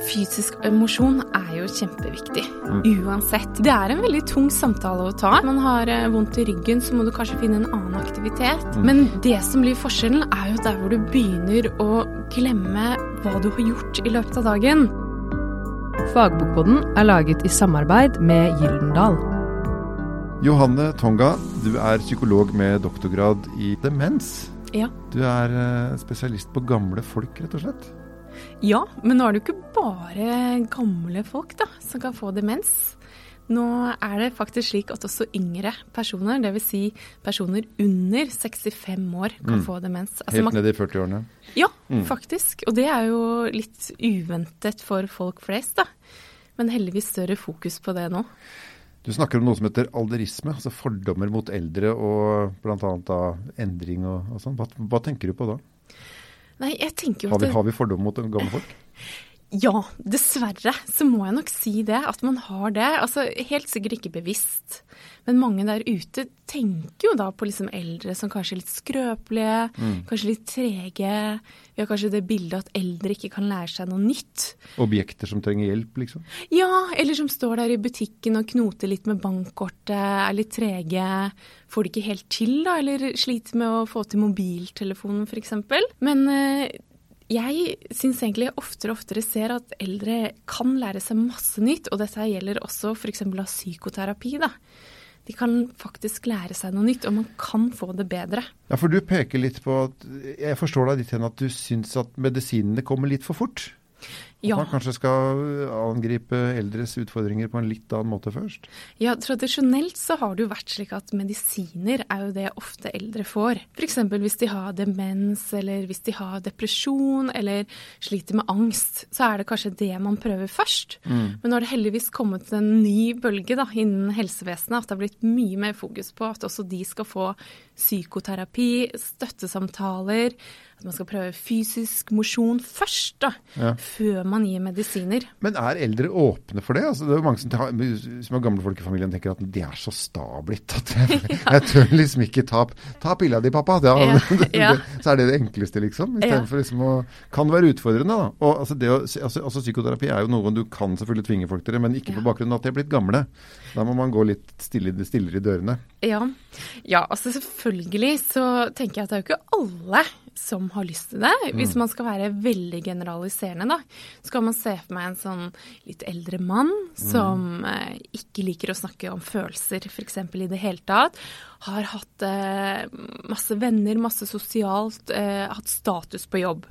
Fysisk emosjon er jo kjempeviktig, uansett. Det er en veldig tung samtale å ta. Man har eh, vondt i ryggen, så må du kanskje finne en annen aktivitet. Men det som blir forskjellen, er jo der hvor du begynner å glemme hva du har gjort i løpet av dagen. Fagbokboden er laget i samarbeid med Gyldendal. Johanne Tonga, du er psykolog med doktorgrad i demens. Ja. Du er eh, spesialist på gamle folk, rett og slett. Ja, men nå er det jo ikke bare gamle folk da, som kan få demens. Nå er det faktisk slik at også yngre personer, dvs. Si personer under 65 år, kan få demens. Altså, Helt ned i 40-årene. Ja, faktisk. Og det er jo litt uventet for folk flest, da. Men heldigvis større fokus på det nå. Du snakker om noe som heter alderisme, altså fordommer mot eldre og bl.a. endring og, og sånn. Hva, hva tenker du på da? Nei, jeg tenker jo Har vi, har vi fordom mot gamle folk? Ja, dessverre så må jeg nok si det. At man har det. Altså helt sikkert ikke bevisst. Men mange der ute tenker jo da på liksom eldre som kanskje er litt skrøpelige, kanskje litt trege. Vi har kanskje det bildet at eldre ikke kan lære seg noe nytt. Objekter som trenger hjelp, liksom? Ja, eller som står der i butikken og knoter litt med bankkortet, er litt trege, får det ikke helt til, da, eller sliter med å få til mobiltelefonen f.eks. Men eh, jeg syns egentlig oftere og oftere ser at eldre kan lære seg masse nytt, og dette gjelder også f.eks. av psykoterapi. da. De kan faktisk lære seg noe nytt, og man kan få det bedre. Ja, for du peker litt på at Jeg forstår deg litt hen at du syns at medisinene kommer litt for fort. At Ja. man kanskje skal angripe eldres utfordringer på en litt annen måte først. Ja, Tradisjonelt så har det jo vært slik at medisiner er jo det ofte eldre får. F.eks. hvis de har demens, eller hvis de har depresjon, eller sliter med angst. Så er det kanskje det man prøver først. Men nå har det heldigvis kommet en ny bølge da, innen helsevesenet. At det har blitt mye mer fokus på at også de skal få psykoterapi, støttesamtaler. At man skal prøve fysisk mosjon først, da. Ja. Før man gir medisiner. Men er eldre åpne for det? Altså, det er jo mange som, tar, som har gamle folk i familien tenker at de er så sta blitt at jeg, jeg tør liksom ikke ta, ta pilla di, pappa. Ja, Ja, Det, så er det det enkleste, liksom. Istedenfor liksom å Kan være utfordrende, da. Og altså, det å, altså, altså, psykoterapi er jo noe du kan selvfølgelig tvinge folk til det, men ikke på bakgrunn av at de er blitt gamle. Da må man gå litt stille, stillere i dørene. Ja. ja, altså selvfølgelig så tenker jeg at det er jo ikke alle som har lyst til det. Hvis man skal være veldig generaliserende, da, så kan man se for meg en sånn litt eldre mann som eh, ikke liker å snakke om følelser f.eks. i det hele tatt. Har hatt eh, masse venner, masse sosialt, eh, hatt status på jobb.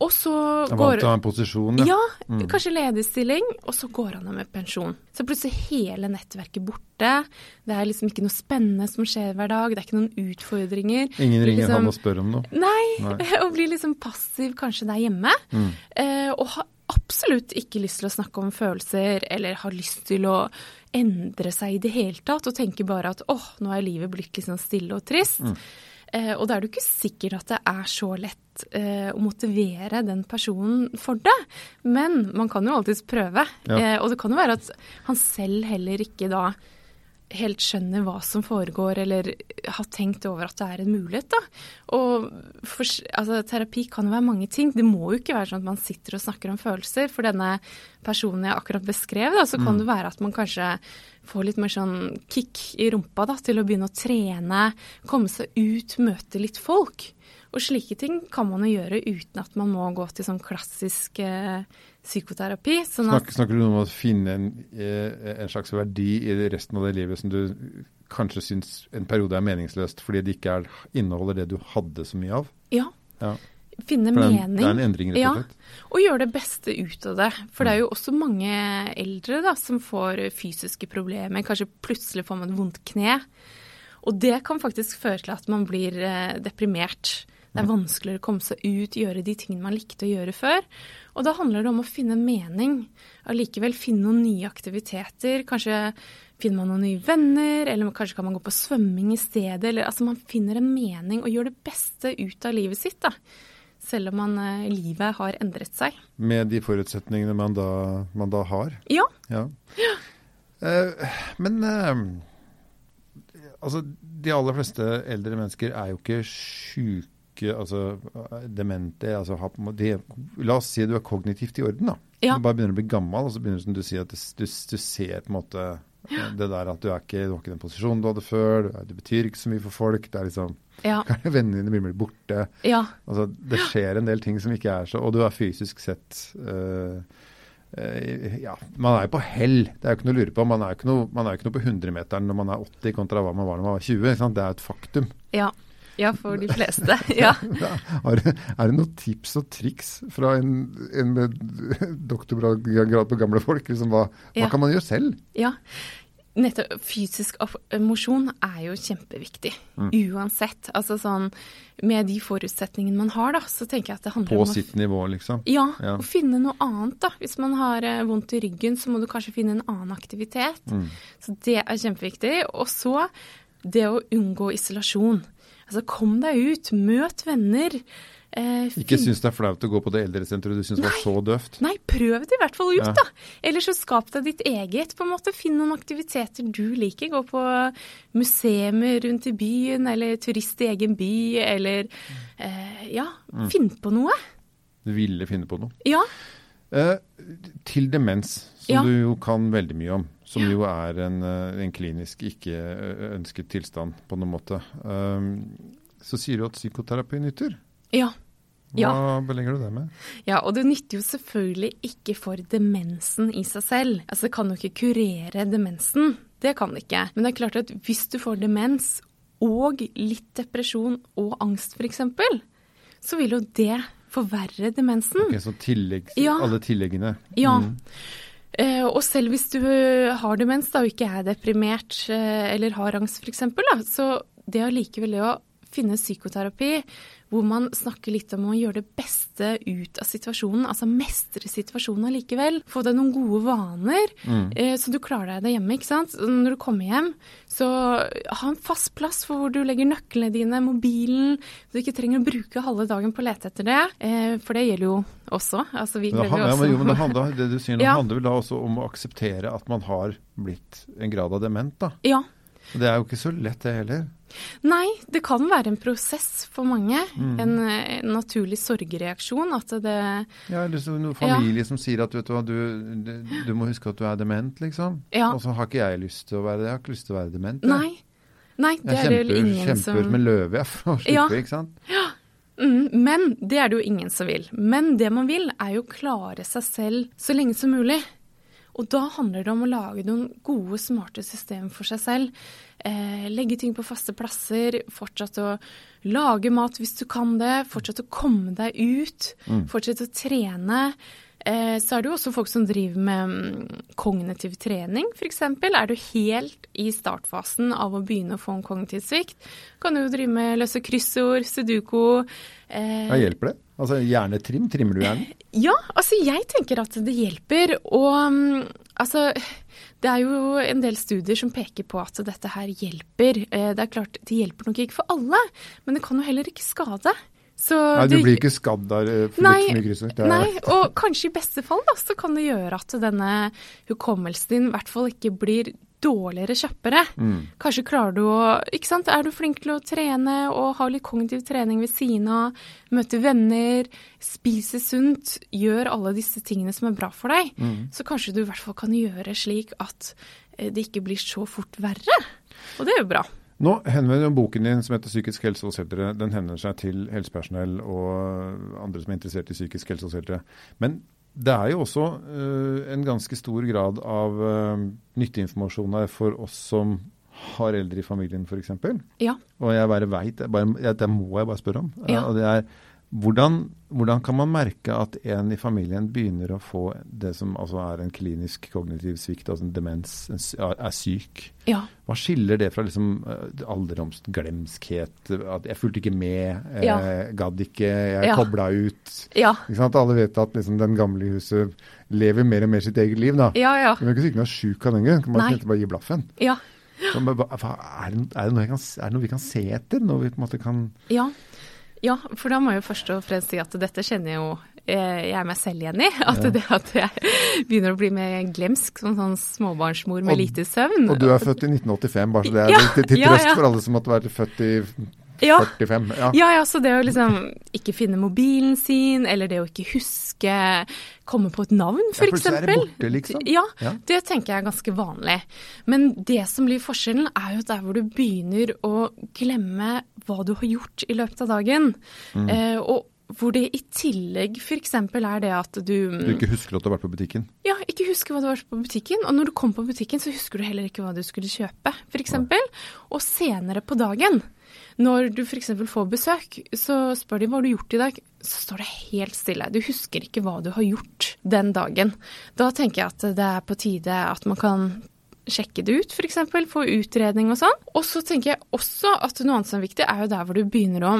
Og så går vant til å ha en posisjon. ja, Ja, kanskje lederstilling, og så går han av med pensjon. Så plutselig er hele nettverket borte. Det er liksom ikke noe spennende som skjer hver dag. Det er ikke noen utfordringer. Ingen ringer liksom, han og spør om noe. Nei, Nei. og blir liksom passiv kanskje der hjemme. Eh, og har absolutt ikke lyst til å snakke om følelser, eller har lyst til å endre seg i det hele tatt, og tenker bare at åh, nå er livet blitt litt sånn stille og trist. Eh, og da er det ikke sikkert at det er så lett eh, å motivere den personen for det. Men man kan jo alltids prøve. Ja. Eh, og det kan jo være at han selv heller ikke da helt skjønner hva som foregår, eller har tenkt over at det er en mulighet. For, altså, terapi kan jo være mange ting. Det må jo ikke være sånn at man sitter og snakker om følelser. For denne personen jeg akkurat beskrev, da, så kan det være at man kanskje får litt mer sånn kick i rumpa da, til å begynne å trene, komme seg ut, møte litt folk. Og slike ting kan man jo gjøre uten at man må gå til sånn klassisk eh, psykoterapi. Sånn Snakker, snakker du om å finne en, eh, en slags verdi i resten av det livet som du kanskje syns en periode er meningsløst fordi det ikke er, inneholder det du hadde så mye av? ja, Ja. finne mening. det er en endring, rett og Ja, slett. og gjøre det beste ut av det. For det er jo også mange eldre da, som får fysiske problemer. Kanskje plutselig får man et vondt kne. Og det kan faktisk føre til at man blir eh, deprimert. Det er vanskeligere å komme seg ut, gjøre de tingene man likte å gjøre før. Og da handler det om å finne mening. Allikevel finne noen nye aktiviteter. Kanskje finner man noen nye venner, eller kanskje kan man gå på svømming i stedet. Eller altså man finner en mening og gjør det beste ut av livet sitt, da. Selv om man, eh, livet har endret seg. Med de forutsetningene man da, man da har. Ja. Ja. Eh, men eh, altså, de aller fleste eldre mennesker er jo ikke sjuke syke, altså demente altså, de, La oss si du er kognitivt i orden, da. Ja. Du bare begynner å bli gammel, og så begynner du som du sier, at du, du ser på en måte ja. det der at du er ikke, du har ikke den posisjonen du hadde før, du betyr ikke så mye for folk. det er liksom ja. Vennene dine blir borte. Ja. Altså, det skjer en del ting som ikke er så Og du er fysisk sett uh, uh, Ja, man er jo på hell. Det er jo ikke noe å lure på. Man er jo ikke noe, man er jo ikke noe på 100-meteren når man er 80 kontra hva man var når man var 20. Det er et faktum. Ja. Ja, for de fleste. ja. det, er det noen tips og triks fra en, en med doktorgrad på gamle folk? Liksom, hva, hva kan man gjøre selv? Ja, Nettopp. Fysisk mosjon er jo kjempeviktig. Mm. Uansett. Altså sånn Med de forutsetningene man har, da, så tenker jeg at det handler På om På sitt nivå, liksom? Ja. ja. Å finne noe annet, da. Hvis man har eh, vondt i ryggen, så må du kanskje finne en annen aktivitet. Mm. Så det er kjempeviktig. Og så det å unngå isolasjon. Altså kom deg ut, møt venner. Eh, ikke syns det er flaut å gå på det eldresenteret du syns var så døvt? Nei, prøv det i hvert fall ut, ja. da. Eller så skap deg ditt eget. på en måte. Finn noen aktiviteter du liker. Gå på museumer rundt i byen, eller turist i egen by, eller eh, Ja, mm. finn på noe. Du ville finne på noe? Ja. Eh, til demens, som ja. du jo kan veldig mye om. Som jo er en, eh, en klinisk ikke eh, tilstand på noen måte. Um, så sier du at psykoterapi nytter? Ja. Hva ja. belegger du det med? Ja, og det nytter jo selvfølgelig ikke for demensen i seg selv. Altså det kan jo ikke kurere demensen. Det kan det ikke. Men det er klart at hvis du får demens og litt depresjon og angst f.eks., så vil jo det forverre demensen. Ok, Så tillegg, ja. alle tilleggene. Ja. Mm. Eh, og selv hvis du har demens da, og ikke er deprimert eh, eller har angst f.eks., så det allikevel å finne psykoterapi hvor man snakker litt om å gjøre det beste ut av situasjonen. Altså mestre situasjonen allikevel. Få deg noen gode vaner, mm. eh, så du klarer deg der hjemme. ikke sant? Når du kommer hjem, så ha en fast plass for hvor du legger nøklene dine, mobilen. Så du ikke trenger å bruke halve dagen på å lete etter det. Eh, for det gjelder jo også. Altså, vi gleder jo også. Ja, men, det, handler, det du sier nå ja. handler vel da også om å akseptere at man har blitt en grad av dement, da? Ja. Det er jo ikke så lett, det heller. Nei, det kan være en prosess for mange. Mm. En, en, naturlig sorgreaksjon. At det Ja, eller så noen familie ja. som sier at vet du hva, du, du, du, må huske at du er dement, liksom. Ja. Og så har ikke jeg lyst til å være det. Jeg har ikke lyst til å være dement. Nei. Nei, det jeg er det ingen kjemper som Kjemper med løve, jeg, for å slippe, ja. ikke sant. Ja. Mm, men det er det jo ingen som vil. Men det man vil, er jo klare seg selv så lenge som mulig. Og da handler det om å lage noen gode, smarte systemer for seg selv. Eh, legge ting på faste plasser, fortsette å lage mat hvis du kan det, fortsette å komme deg ut, mm. fortsette å trene. Eh, så er det jo også folk som driver med mm, kognitiv trening, f.eks. Er du helt i startfasen av å begynne å få en kognitiv svikt, kan du jo drive med løse kryssord, sudoku. Eh, ja, hjelper det? Altså hjernetrim? Trimmer du hjernen? Ja, altså jeg tenker at det hjelper. Og um, altså det er jo en del studier som peker på at dette her hjelper. Eh, det er klart, det hjelper nok ikke for alle, men det kan jo heller ikke skade. Så nei, du blir ikke skadd der eh, for nei, litt mye kryssord? Nei, og kanskje i beste fall da, så kan det gjøre at denne hukommelsen din i hvert fall ikke blir dårligere kjappere. Mm. Kanskje klarer du å ikke sant? Er du flink til å trene og ha litt kognitiv trening ved siden av, møte venner, spise sunt, gjør alle disse tingene som er bra for deg, mm. så kanskje du i hvert fall kan gjøre slik at eh, det ikke blir så fort verre. Og det er jo bra. Nå henvender boken din som heter 'Psykisk helse hos eldre', den henvender seg til helsepersonell og andre som er interessert i psykisk helse hos eldre. Men det er jo også uh, en ganske stor grad av uh, nytteinformasjon her for oss som har eldre i familien, f.eks. Ja. Og jeg bare veit, det må jeg bare spørre om. Ja. Og det er hvordan, hvordan, kan man merke at en i familien begynner å få det som altså er en klinisk kognitiv svikt, altså en demens, en, er syk? Ja. Hva skiller det fra liksom alderdomsglemskhet, at jeg fulgte ikke med, jeg ja. gadd ikke, jeg ja. kobla ut? Ja. Ikke sant? Alle vet at liksom, den gamle i huset lever mer og mer sitt eget liv. da. Ja, ja. Men kan ikke si noe sjuk av den grunn. Kan man bare gi blaffen? Ja. Så, er, det, er, det kan, er, det noe vi kan se etter? Noe vi på en måte kan Ja. Ja, for da må jeg jo først og fremst si at dette kjenner jeg jo eh, jeg meg selv igjen i. At ja. det at jeg begynner å bli mer glemsk som sånn småbarnsmor med og, lite søvn. Og du er født i 1985, bare så det er ja, til, til trøst ja, for alle som måtte være født i Ja. 45. Ja. Ja, ja, så det å liksom ikke finne mobilen sin, eller det å ikke huske komme på et navn, Ja, f.eks. så er det borte, liksom. Ja, Ja. det tenker jeg er ganske vanlig. Men det som blir forskjellen, er jo der hvor du begynner å glemme hva du har gjort i løpet av dagen. Mm. Eh, og hvor det i tillegg f.eks. er det at du, Du ikke husker at du har vært på butikken. ja, ikke husker hva du har vært på butikken. Og når du kom på butikken, så husker du heller ikke hva du skulle kjøpe, f.eks. Og senere på dagen, når du f.eks. får besøk, så spør de hva du har gjort i dag. Så står det helt stille. Du husker ikke hva du har gjort den dagen. Da tenker jeg at det er på tide at man kan sjekke det ut, f.eks. Få utredning og sånn. Og så tenker jeg også at noe annet som er viktig, er jo der hvor du begynner å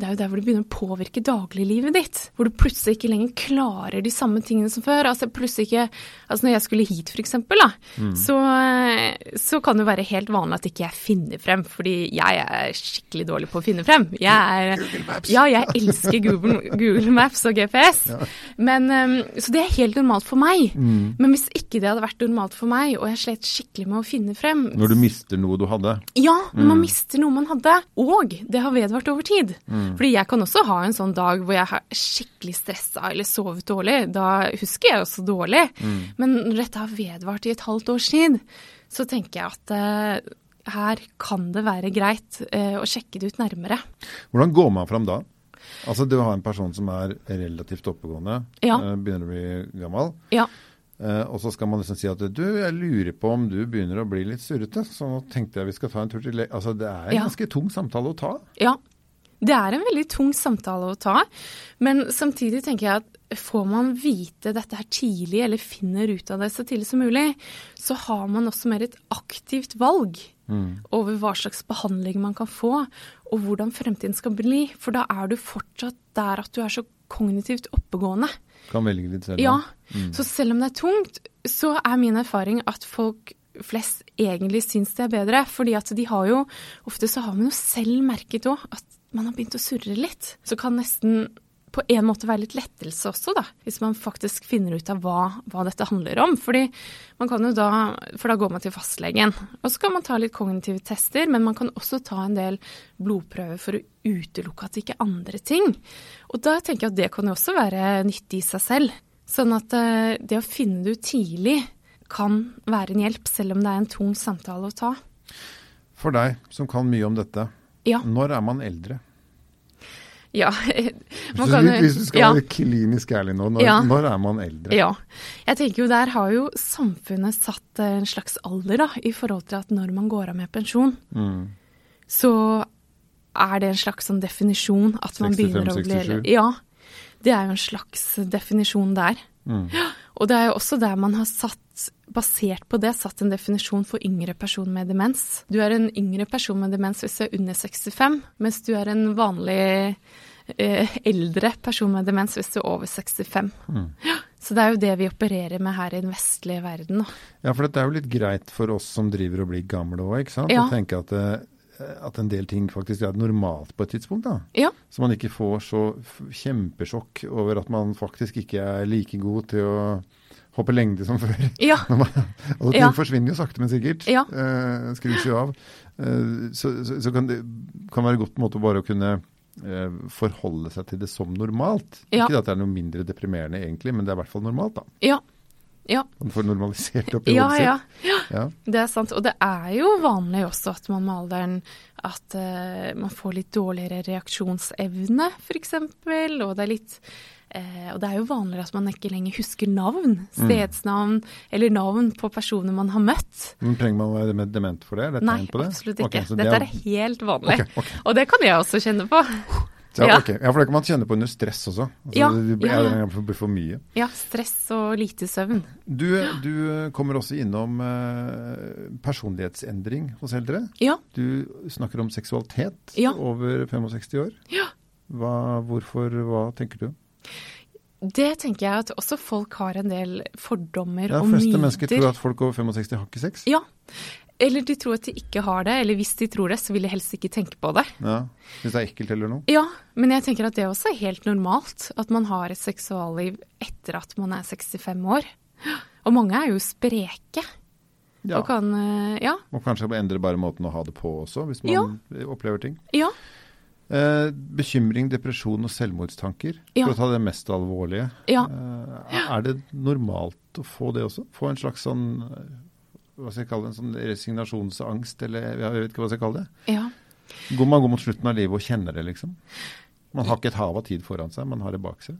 det er jo der hvor det begynner å påvirke dagliglivet ditt. Hvor du plutselig ikke lenger klarer de samme tingene som før. Altså plutselig ikke, altså Når jeg skulle hit, f.eks., da, så, så kan det være helt vanlig at ikke jeg finner frem. Fordi jeg er skikkelig dårlig på å finne frem. Jeg er, Google Maps. Ja, jeg elsker Google, Google Maps og GPS. Men, um, så det er helt normalt for meg. Mm. Men hvis ikke det hadde vært normalt for meg, og jeg slet skikkelig med å finne frem Når du mister noe du hadde. ja, når man mister noe man hadde, og det har vedvart over tid. Fordi jeg kan også ha en sånn dag hvor jeg har skikkelig stressa eller sovet dårlig. Da husker jeg også dårlig. Men når dette har vedvart i et halvt års tid, så tenker jeg at uh, her kan det være greit uh, å sjekke det ut nærmere. Hvordan går man fram da? Altså Du har en person som er relativt oppegående, Ja. uh, begynner å bli gammel. Ja. Uh, og så skal man liksom si at du, jeg lurer på om du begynner å bli litt surrete. Så nå tenkte jeg vi skal ta en tur til le... Altså Det er en Ja. ganske tung samtale å ta. Ja, det er en veldig tung samtale å ta. Men samtidig tenker jeg at får man vite dette her tidlig, eller finner ut av det så tidlig som mulig, så har man også mer et aktivt valg over hva slags behandling man kan få, og hvordan fremtiden skal bli. For da er du fortsatt der at du er så kognitivt oppegående. Kan velge litt selv. Ja, Mm. så selv om det er tungt, så er min erfaring at folk flest egentlig syns det er bedre. fordi at de har jo Ofte så har man jo selv merket òg at man har begynt å surre litt. Så kan nesten på en måte være litt lettelse også, da. Hvis man faktisk finner ut av hva, hva dette handler om. Fordi man kan jo da For da går man til fastlegen. Og så kan man ta litt kognitive tester, men man kan også ta en del blodprøver for å utelukke at det ikke er andre ting. Og da tenker jeg at det kan jo også være nyttig i seg selv. Sånn at eh, det å finne det ut tidlig kan være en hjelp, selv om det er en tung samtale å ta. For deg som kan mye om dette, Ja. når er man eldre? Ja. Man kan hvis du skal ja. være klinisk ærlig nå, når, Ja. når er man eldre? Ja. Jeg tenker jo der har jo samfunnet satt en slags alder da, i forhold til at når man går av med pensjon, Mm. så er det en slags sånn definisjon at man 65, begynner å bli 67. Ja. Det er jo en slags definisjon der. Mm. Og det er jo også der man har satt, basert på det, satt en definisjon for yngre person med demens. Du er en yngre person med demens hvis du er under 65, mens du er en vanlig eh, eldre person med demens hvis du er over 65. Mm. Ja, så det er jo det vi opererer med her i den vestlige verden. Da. Ja, for dette er jo litt greit for oss som driver og blir gamle òg, ikke sant? Ja. Å tenke at, eh, at en del ting faktisk er normalt på et tidspunkt. da. Ja. Så man ikke får så kjempesjokk over at man faktisk ikke er like god til å hoppe lengde som før. Ja. Man, altså, ting Ja. forsvinner jo sakte, men sikkert. Ja. Eh, skrus jo av. Eh, så så, så kan det kan være godt måte bare å kunne eh, forholde seg til det som normalt. Ja. Ikke at det er noe mindre deprimerende egentlig, men det er i hvert fall normalt. da. Ja. Ja. Man får normalisert opp i Ja, hodet sitt. ja. Ja. Det er sant. Og det er jo vanlig også at man med alderen at uh, man får litt dårligere reaksjonsevne, f.eks. Og det er litt eh, Og det er jo vanligere at man ikke lenger husker navn. Mm. Stedsnavn eller navn på personer man har møtt. Men Trenger man å være dement for det? Er det Nei, tegn på det? absolutt ikke. ikke. Dette det Dette er helt vanlig. Okay, okay. Og det kan jeg også kjenne på. Så, Ja. Okay. ja, for det kan man kjenne på under stress også. Altså, Ja, Det blir, ja, for mye. Ja, stress og lite søvn. Du, du kommer også innom eh, personlighetsendring hos eldre. Ja. Du snakker om seksualitet over 65 år. Ja. Hva, hvorfor, hva tenker du? Det tenker jeg at også folk har en del fordommer Ja, og myter. fleste mennesker tror at folk over 65 har ikke sex. Ja. Eller de tror at de ikke har det, eller hvis de tror det, så vil de helst ikke tenke på det. Ja, Hvis det er ekkelt eller noe. Ja, men jeg tenker at det også er helt normalt. At man har et seksualliv etter at man er 65 år. Og mange er jo spreke. Ja. Og kan uh, Ja. Og kanskje endre bare måten å ha det på også, hvis man ja. opplever ting. Ja. Eh, bekymring, depresjon og selvmordstanker, ja. for å ta det mest alvorlige. Ja. Eh, er det normalt å få det også? Få en slags sånn hva skal jeg kalle det, en sånn resignasjonsangst, eller jeg vet ikke hva jeg skal kalle det. Ja. Går man går mot slutten av livet og kjenner det, liksom? Man har ikke et hav av tid foran seg, man har det bak seg.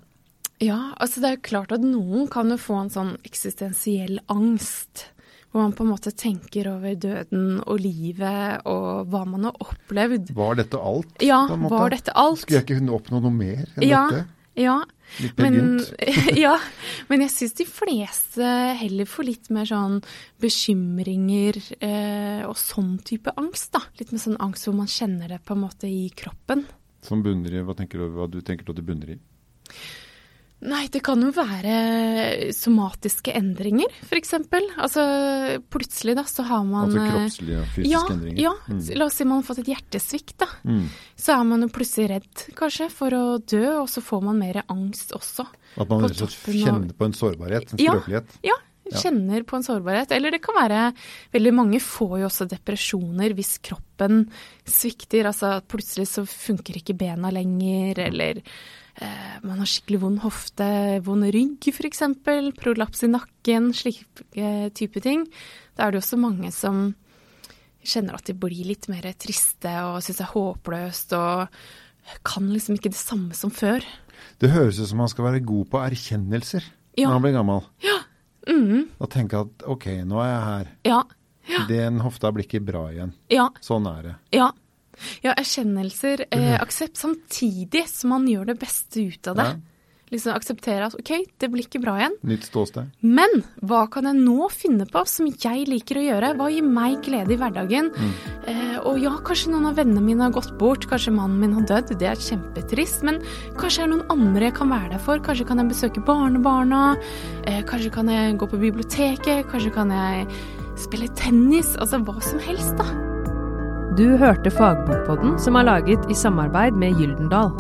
Ja, altså det er jo klart at noen kan jo få en sånn eksistensiell angst. Hvor man på en måte tenker over døden og livet og hva man har opplevd. Var dette alt? Ja, var dette alt? Skulle jeg ikke kunne oppnå noe mer enn ja, dette? Ja, men, ja, men jeg syns de fleste heller får litt mer sånn bekymringer eh, og sånn type angst. da. Litt mer sånn angst hvor man kjenner det på en måte i kroppen. Som bunner i, Hva tenker du, hva du tenker at det bunner i? Nei, det kan jo være somatiske endringer, f.eks. Altså plutselig da, så har man Altså kroppslige og fysiske ja, endringer? Ja. Mm. La oss si man har fått et hjertesvikt, da. Mm. Så er man jo plutselig redd, kanskje, for å dø, og så får man mer angst også. At man kjenner på en sårbarhet, en skrøpelighet? Ja, ja, kjenner på en sårbarhet. Eller det kan være Veldig mange får jo også depresjoner hvis kroppen svikter. Altså at plutselig så funker ikke bena lenger, eller Eh, man har skikkelig vond hofte, vond rygg f.eks., prolaps i nakken, slike type ting. Da er det også mange som kjenner at de blir litt mer triste og syns det er håpløst og kan liksom ikke det samme som før. Det høres ut som man skal være god på erkjennelser ja. når man blir gammel. Ja. Mm. Da tenke at ok, nå er jeg her. Ja. ja. Den hofta blir ikke bra igjen. Ja. Sånn er det. Ja. Ja, erkjennelser. Eh, aksept samtidig som man gjør det beste ut av det. Ja. Liksom akseptere at ok, det blir ikke bra igjen. Nytt ståsted. Men hva kan jeg nå finne på som jeg liker å gjøre? Hva gir meg glede i hverdagen? Mm. Eh, og ja, kanskje noen av vennene mine har gått bort, kanskje mannen min har dødd, det er kjempetrist. Men kanskje er det noen andre jeg kan være der for. Kanskje kan jeg besøke barnebarna. Eh, kanskje kan jeg gå på biblioteket. Kanskje kan jeg spille tennis. Altså hva som helst, da. Du hørte Fagbokpodden, som er laget i samarbeid med Gyldendal.